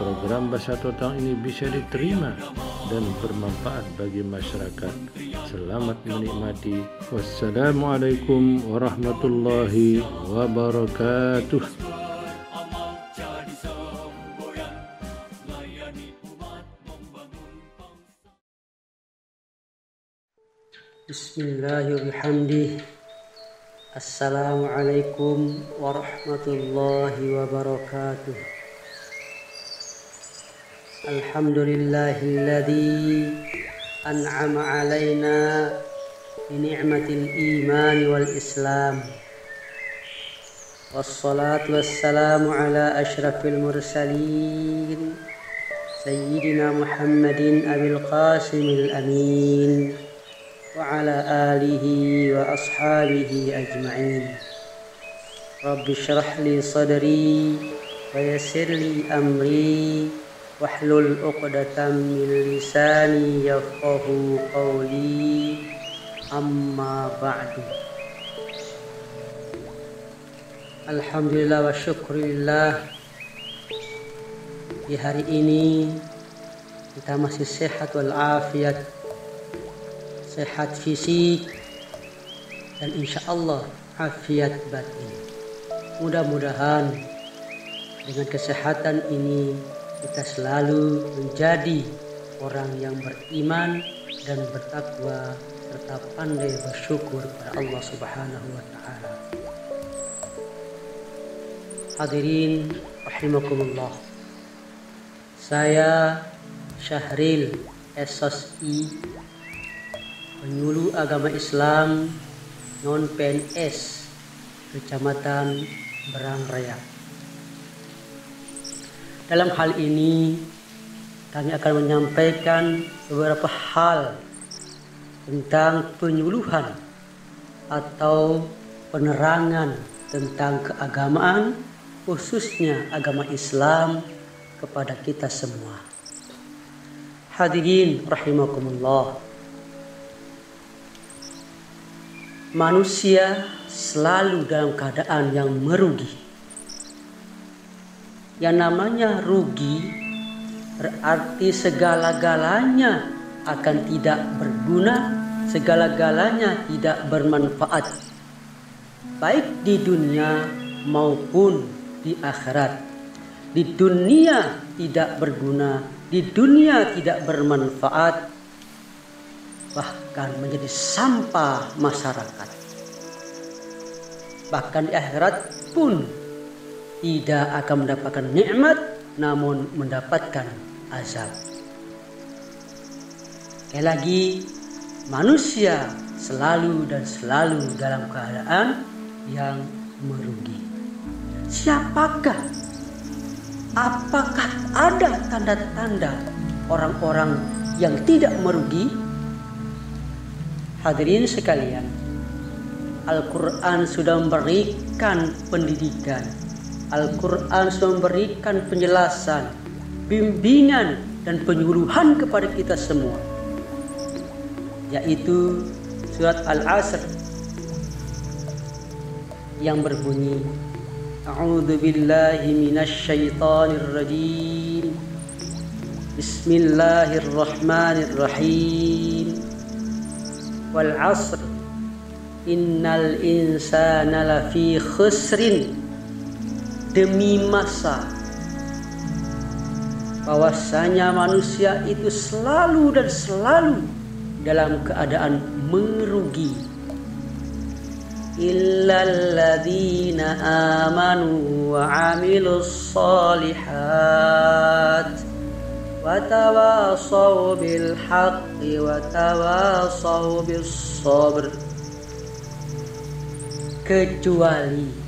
program Bahasa Totang ini bisa diterima dan bermanfaat bagi masyarakat. Selamat menikmati. Wassalamualaikum warahmatullahi wabarakatuh. Bismillahirrahmanirrahim. Assalamualaikum warahmatullahi wabarakatuh. الحمد لله الذي أنعم علينا بنعمة الإيمان والإسلام. والصلاة والسلام على أشرف المرسلين سيدنا محمد أبي القاسم الأمين وعلى آله وأصحابه أجمعين. رب اشرح لي صدري ويسر لي أمري wahlul uqdatam min lisani yafqahu qawli. Amma ba'du. Alhamdulillah wa syukurillah. Di hari ini kita masih sehat walafiat sehat fisik. Dan insya Allah afiat batin. Mudah-mudahan dengan kesehatan ini kita selalu menjadi orang yang beriman dan bertakwa serta pandai bersyukur kepada Allah Subhanahu wa taala. Hadirin rahimakumullah. Saya Syahril SSI penyuluh agama Islam non PNS Kecamatan Berang Raya. Dalam hal ini kami akan menyampaikan beberapa hal tentang penyuluhan atau penerangan tentang keagamaan khususnya agama Islam kepada kita semua. Hadirin rahimakumullah. Manusia selalu dalam keadaan yang merugi yang namanya rugi berarti segala-galanya akan tidak berguna, segala-galanya tidak bermanfaat. Baik di dunia maupun di akhirat. Di dunia tidak berguna, di dunia tidak bermanfaat, bahkan menjadi sampah masyarakat. Bahkan di akhirat pun tidak akan mendapatkan nikmat namun mendapatkan azab. Sekali lagi, manusia selalu dan selalu dalam keadaan yang merugi. Siapakah? Apakah ada tanda-tanda orang-orang yang tidak merugi? Hadirin sekalian, Al-Quran sudah memberikan pendidikan Al-Quran sudah memberikan penjelasan, bimbingan, dan penyuluhan kepada kita semua. Yaitu surat Al-Asr yang berbunyi A'udzu billahi minasy syaithanir rajim. Bismillahirrahmanirrahim. Wal 'asr innal insana lafi khusrin demi masa. Bahwasanya manusia itu selalu dan selalu dalam keadaan merugi. Illalladzina amanu wa amilus solihat wa tawasaw bil haqqi wa tawasaw bis sabr. Kecuali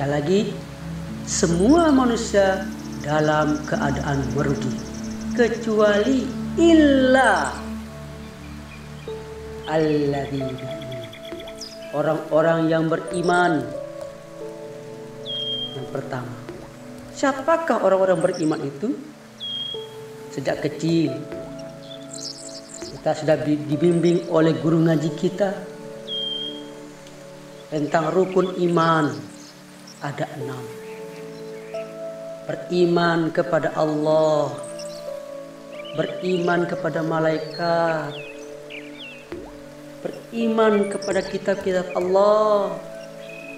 Sekali lagi, semua manusia dalam keadaan merugi kecuali illa alladzina orang-orang yang beriman. Yang pertama siapakah orang-orang beriman itu? Sejak kecil kita sudah dibimbing oleh guru ngaji kita tentang rukun iman ada enam beriman kepada Allah beriman kepada malaikat beriman kepada kitab-kitab Allah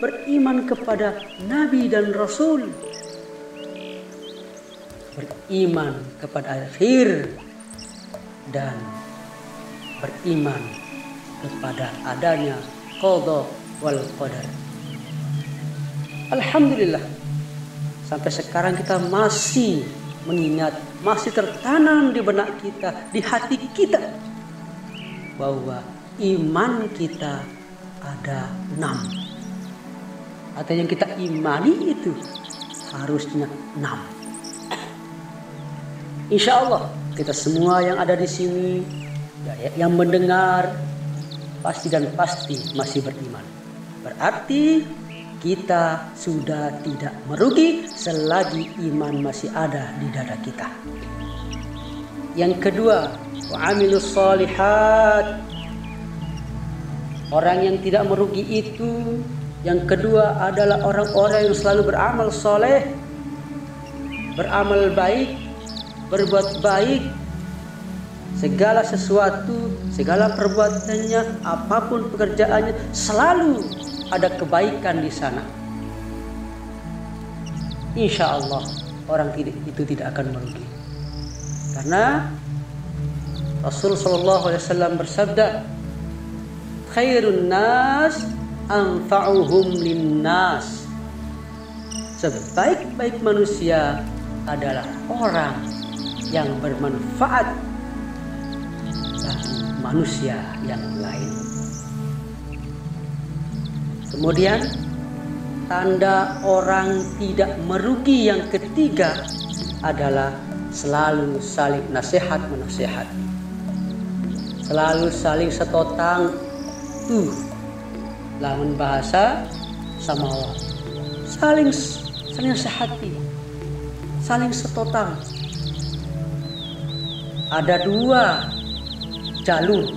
beriman kepada nabi dan rasul beriman kepada akhir dan beriman kepada adanya qada wal qadar. Alhamdulillah sampai sekarang kita masih mengingat, masih tertanam di benak kita, di hati kita bahwa iman kita ada enam. Atau yang kita imani itu harusnya enam. Insya Allah kita semua yang ada di sini Ya, ya, yang mendengar pasti dan pasti masih beriman. Berarti kita sudah tidak merugi selagi iman masih ada di dada kita. Yang kedua, wa'amilus solihat. Orang yang tidak merugi itu yang kedua adalah orang-orang yang selalu beramal soleh, beramal baik, berbuat baik, segala sesuatu, segala perbuatannya, apa pun pekerjaannya, selalu ada kebaikan di sana. Insya Allah orang itu tidak akan merugi. Karena Rasul Shallallahu Alaihi Wasallam bersabda, khairun nas anfa'uhum linnas. Sebaik-baik manusia adalah orang yang bermanfaat manusia yang lain. Kemudian tanda orang tidak merugi yang ketiga adalah selalu saling nasihat menasihat. Selalu saling setotang tuh lamun bahasa sama Allah. Saling saling sehati. Saling setotang. Ada dua jalur.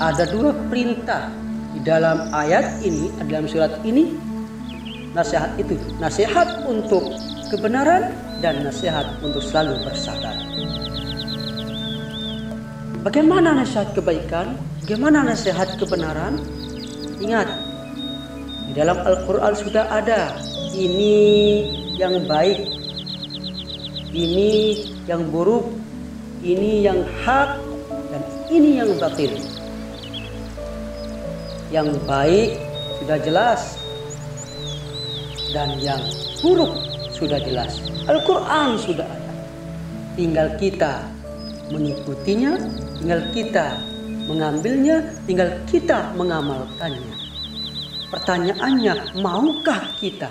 Ada dua perintah di dalam ayat ini, dalam surat ini. Nasihat itu, nasihat untuk kebenaran dan nasihat untuk selalu bersabar. Bagaimana nasihat kebaikan? Bagaimana nasihat kebenaran? Ingat, di dalam Al-Quran sudah ada ini yang baik, ini yang buruk, ini yang hak, ini yang batil. Yang baik sudah jelas dan yang buruk sudah jelas. Al-Quran sudah ada. Tinggal kita mengikutinya, tinggal kita mengambilnya, tinggal kita mengamalkannya. Pertanyaannya, maukah kita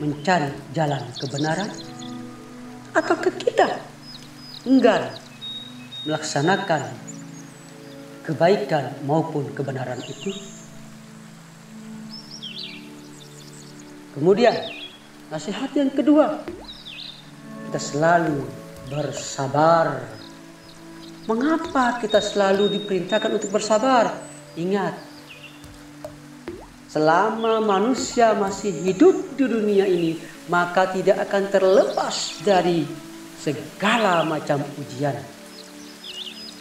mencari jalan kebenaran? Ataukah kita enggan melaksanakan kebaikan maupun kebenaran itu. Kemudian nasihat yang kedua, kita selalu bersabar. Mengapa kita selalu diperintahkan untuk bersabar? Ingat, selama manusia masih hidup di dunia ini, maka tidak akan terlepas dari segala macam ujian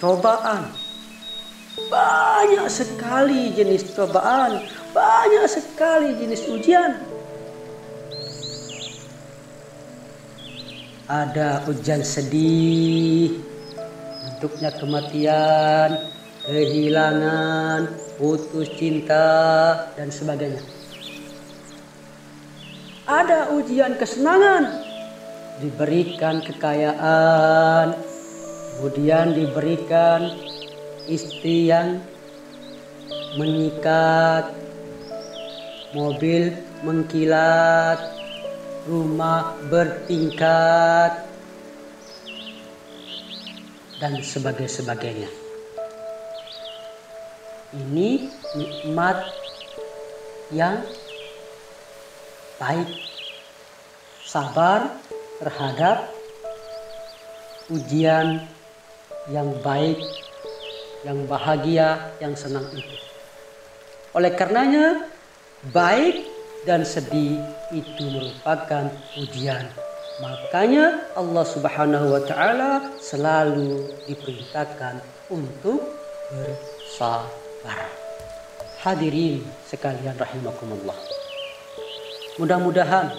cobaan. Banyak sekali jenis cobaan, banyak sekali jenis ujian. Ada ujian sedih, bentuknya kematian, kehilangan, putus cinta, dan sebagainya. Ada ujian kesenangan, diberikan kekayaan, Kemudian diberikan istri yang mengikat, mobil mengkilat, rumah bertingkat, dan sebagainya. Ini nikmat yang baik, sabar terhadap ujian yang baik, yang bahagia, yang senang itu. Oleh karenanya, baik dan sedih itu merupakan ujian. Makanya Allah Subhanahu wa taala selalu diperintahkan untuk bersabar. Hadirin sekalian rahimakumullah. Mudah-mudahan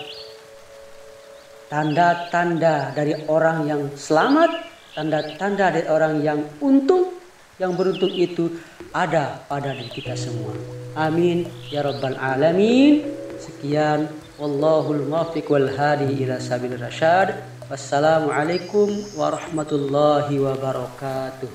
tanda-tanda dari orang yang selamat, tanda-tanda dari orang yang untung, yang beruntung itu ada pada diri kita semua. Amin ya rabbal alamin. Sekian wallahul muwaffiq wal hadi ila sabil rasyad. Wassalamualaikum warahmatullahi wabarakatuh.